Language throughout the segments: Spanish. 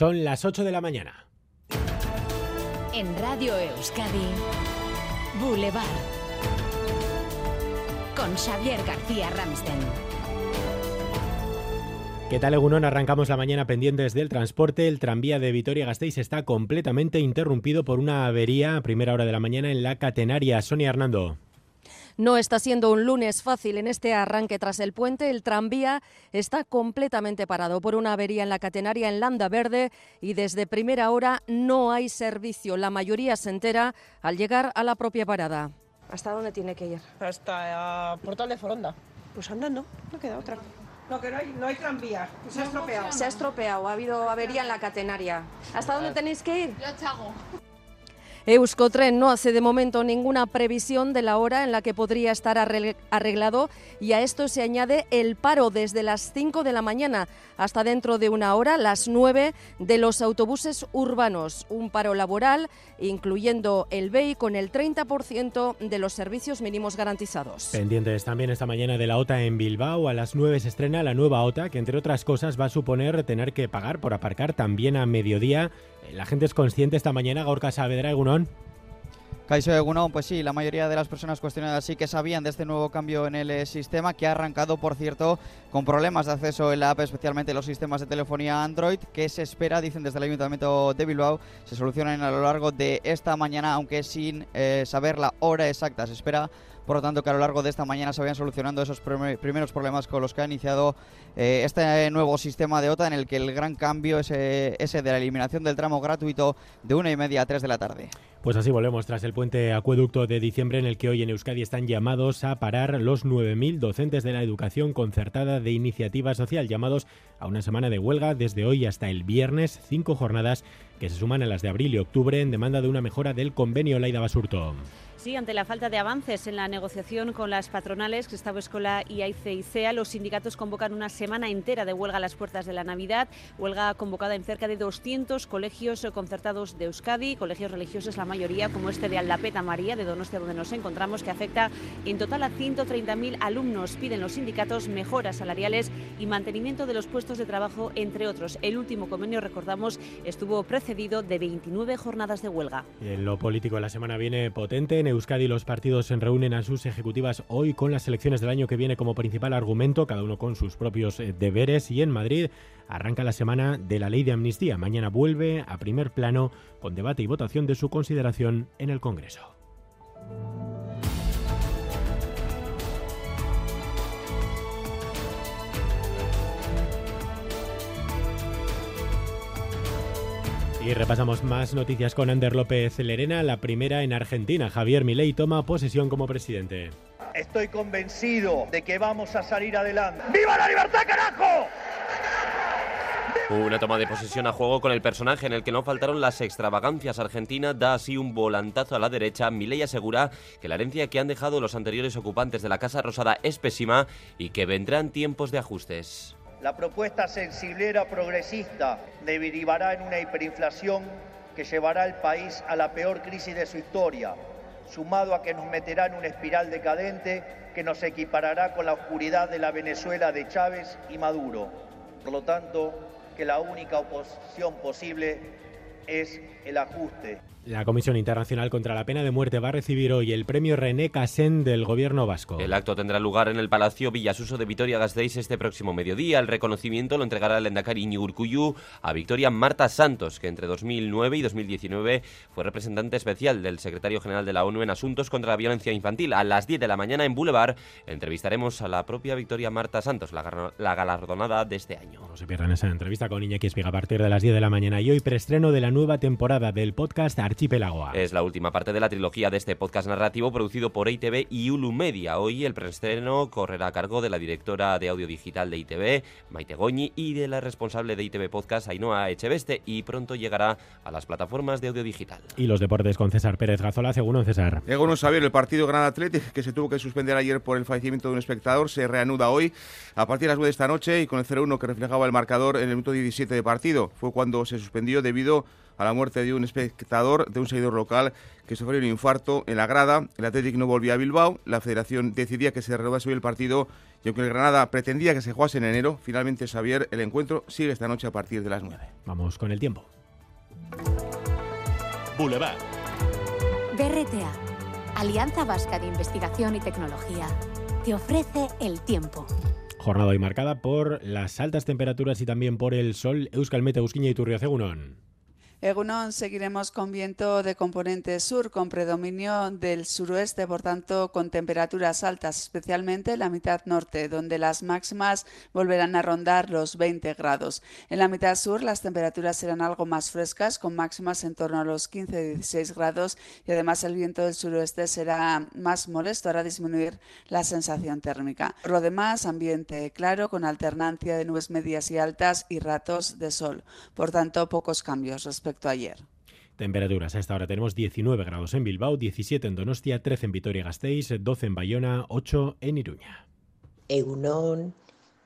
Son las 8 de la mañana. En Radio Euskadi, Boulevard. Con Xavier García Ramsten. ¿Qué tal, Egunon? Arrancamos la mañana pendientes del transporte. El tranvía de Vitoria-Gasteiz está completamente interrumpido por una avería a primera hora de la mañana en la catenaria. Sonia Hernando. No está siendo un lunes fácil en este arranque tras el puente. El tranvía está completamente parado por una avería en la catenaria en Landa Verde y desde primera hora no hay servicio. La mayoría se entera al llegar a la propia parada. ¿Hasta dónde tiene que ir? Hasta Portal de Foronda. Pues andando, no queda otra. No, que no hay, no hay tranvía, se ha estropeado. Se ha estropeado, ha habido avería en la catenaria. ¿Hasta dónde tenéis que ir? Ya chago. Euskotren no hace de momento ninguna previsión de la hora en la que podría estar arreglado y a esto se añade el paro desde las 5 de la mañana hasta dentro de una hora, las 9 de los autobuses urbanos. Un paro laboral, incluyendo el BEI, con el 30% de los servicios mínimos garantizados. Pendientes también esta mañana de la OTA en Bilbao. A las 9 se estrena la nueva OTA, que entre otras cosas va a suponer tener que pagar por aparcar también a mediodía. La gente es consciente esta mañana, Gorka Saavedra, Egunon. Caiso Egunon, pues sí, la mayoría de las personas cuestionadas sí que sabían de este nuevo cambio en el eh, sistema, que ha arrancado, por cierto, con problemas de acceso en la app, especialmente los sistemas de telefonía Android, que se espera, dicen desde el Ayuntamiento de Bilbao, se solucionen a lo largo de esta mañana, aunque sin eh, saber la hora exacta. Se espera por lo tanto que a lo largo de esta mañana se vayan solucionando esos primeros problemas con los que ha iniciado eh, este nuevo sistema de OTA en el que el gran cambio es ese de la eliminación del tramo gratuito de una y media a tres de la tarde. Pues así volvemos tras el puente acueducto de diciembre en el que hoy en Euskadi están llamados a parar los 9.000 docentes de la educación concertada de iniciativa social, llamados a una semana de huelga desde hoy hasta el viernes, cinco jornadas que se suman a las de abril y octubre en demanda de una mejora del convenio Laida Basurto. Sí, ante la falta de avances en la negociación con las patronales, Gustavo Escola y AICE los sindicatos convocan una semana entera de huelga a las puertas de la Navidad, huelga convocada en cerca de 200 colegios concertados de Euskadi, colegios religiosos la mayoría, como este de Aldapeta María, de Donostia, donde nos encontramos, que afecta en total a 130.000 alumnos. Piden los sindicatos mejoras salariales y mantenimiento de los puestos de trabajo, entre otros. El último convenio, recordamos, estuvo precedido de 29 jornadas de huelga. En lo político, la semana viene potente. En Euskadi los partidos se reúnen a sus ejecutivas hoy con las elecciones del año que viene como principal argumento, cada uno con sus propios eh, deberes. Y en Madrid arranca la semana de la ley de amnistía. Mañana vuelve a primer plano con debate y votación de su consideración en el Congreso. Y repasamos más noticias con Ander López Lerena, la primera en Argentina. Javier Milei toma posesión como presidente. Estoy convencido de que vamos a salir adelante. ¡Viva la libertad, carajo! Una toma de posesión a juego con el personaje en el que no faltaron las extravagancias. Argentina da así un volantazo a la derecha. Milei asegura que la herencia que han dejado los anteriores ocupantes de la Casa Rosada es pésima y que vendrán tiempos de ajustes. La propuesta sensiblera progresista derivará en una hiperinflación que llevará al país a la peor crisis de su historia, sumado a que nos meterá en una espiral decadente que nos equiparará con la oscuridad de la Venezuela de Chávez y Maduro. Por lo tanto, que la única oposición posible es el ajuste. La Comisión Internacional contra la Pena de Muerte va a recibir hoy el premio René Cassin del gobierno vasco. El acto tendrá lugar en el Palacio Villasuso de Vitoria-Gasteiz este próximo mediodía. El reconocimiento lo entregará el Endacari Urcuyu a Victoria Marta Santos, que entre 2009 y 2019 fue representante especial del secretario general de la ONU en asuntos contra la violencia infantil. A las 10 de la mañana en Boulevard entrevistaremos a la propia Victoria Marta Santos, la, la galardonada de este año. No se pierdan esa entrevista con Iñaki Espiga a partir de las 10 de la mañana y hoy preestreno de la nueva temporada del podcast Archipelagoa. Es la última parte de la trilogía de este podcast narrativo producido por ITV y Ulu Media. Hoy el preestreno correrá a cargo de la directora de audio digital de ITV, Maite Goñi, y de la responsable de ITV Podcast, Ainhoa Echeveste, y pronto llegará a las plataformas de audio digital. Y los deportes con César Pérez Gazola, según César. Según Xavier, el partido Gran Athletic, que se tuvo que suspender ayer por el fallecimiento de un espectador, se reanuda hoy a partir de las 9 de esta noche y con el 0-1 que reflejaba el marcador en el minuto 17 de partido. Fue cuando se suspendió debido a la muerte de un espectador, de un seguidor local que sufrió un infarto en la grada. El Athletic no volvía a Bilbao. La federación decidía que se reanudase hoy el partido y aunque el Granada pretendía que se jugase en enero, finalmente Xavier, el encuentro sigue esta noche a partir de las 9. Vamos con el tiempo. Boulevard. BRTA, Alianza Vasca de Investigación y Tecnología, te ofrece el tiempo. Jornada hoy marcada por las altas temperaturas y también por el sol. Euskal Mete, Eusquiña y Turriocegunon. Egunon seguiremos con viento de componente sur, con predominio del suroeste, por tanto con temperaturas altas, especialmente en la mitad norte, donde las máximas volverán a rondar los 20 grados. En la mitad sur las temperaturas serán algo más frescas, con máximas en torno a los 15-16 grados y además el viento del suroeste será más molesto, hará disminuir la sensación térmica. Por lo demás, ambiente claro, con alternancia de nubes medias y altas y ratos de sol. Por tanto, pocos cambios respecto ayer. Temperaturas. A esta hora tenemos 19 grados en Bilbao, 17 en Donostia, 13 en Vitoria-Gasteiz, 12 en Bayona, 8 en Iruña. Egunon,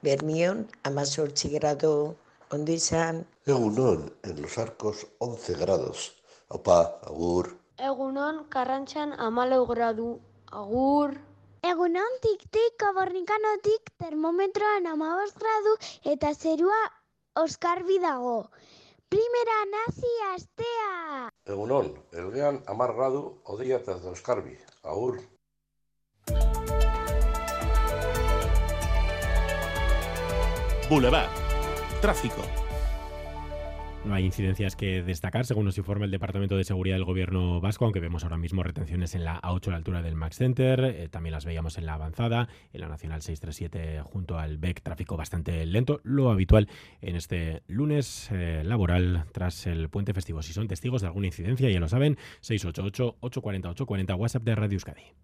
Bermión, amazortzi grado, ondo izan. Egunon, en los arcos 11 grados. Opa, agur. Egunon, Karrantxan amalau gradu, agur. Egunon, tik-tik, kabornikanotik, termometroan amabos gradu eta zerua oskarbi dago. Primera nazi astea! Egunon, elgean amar gradu odia eta euskarbi. agur! Boulevard. Tráfico. No hay incidencias que destacar, según nos informa el Departamento de Seguridad del Gobierno Vasco, aunque vemos ahora mismo retenciones en la A8 a la altura del Max Center, eh, también las veíamos en la avanzada, en la Nacional 637 junto al BEC, tráfico bastante lento, lo habitual en este lunes eh, laboral tras el puente festivo. Si son testigos de alguna incidencia, ya lo saben, 688-840-840, WhatsApp de Radio Euskadi.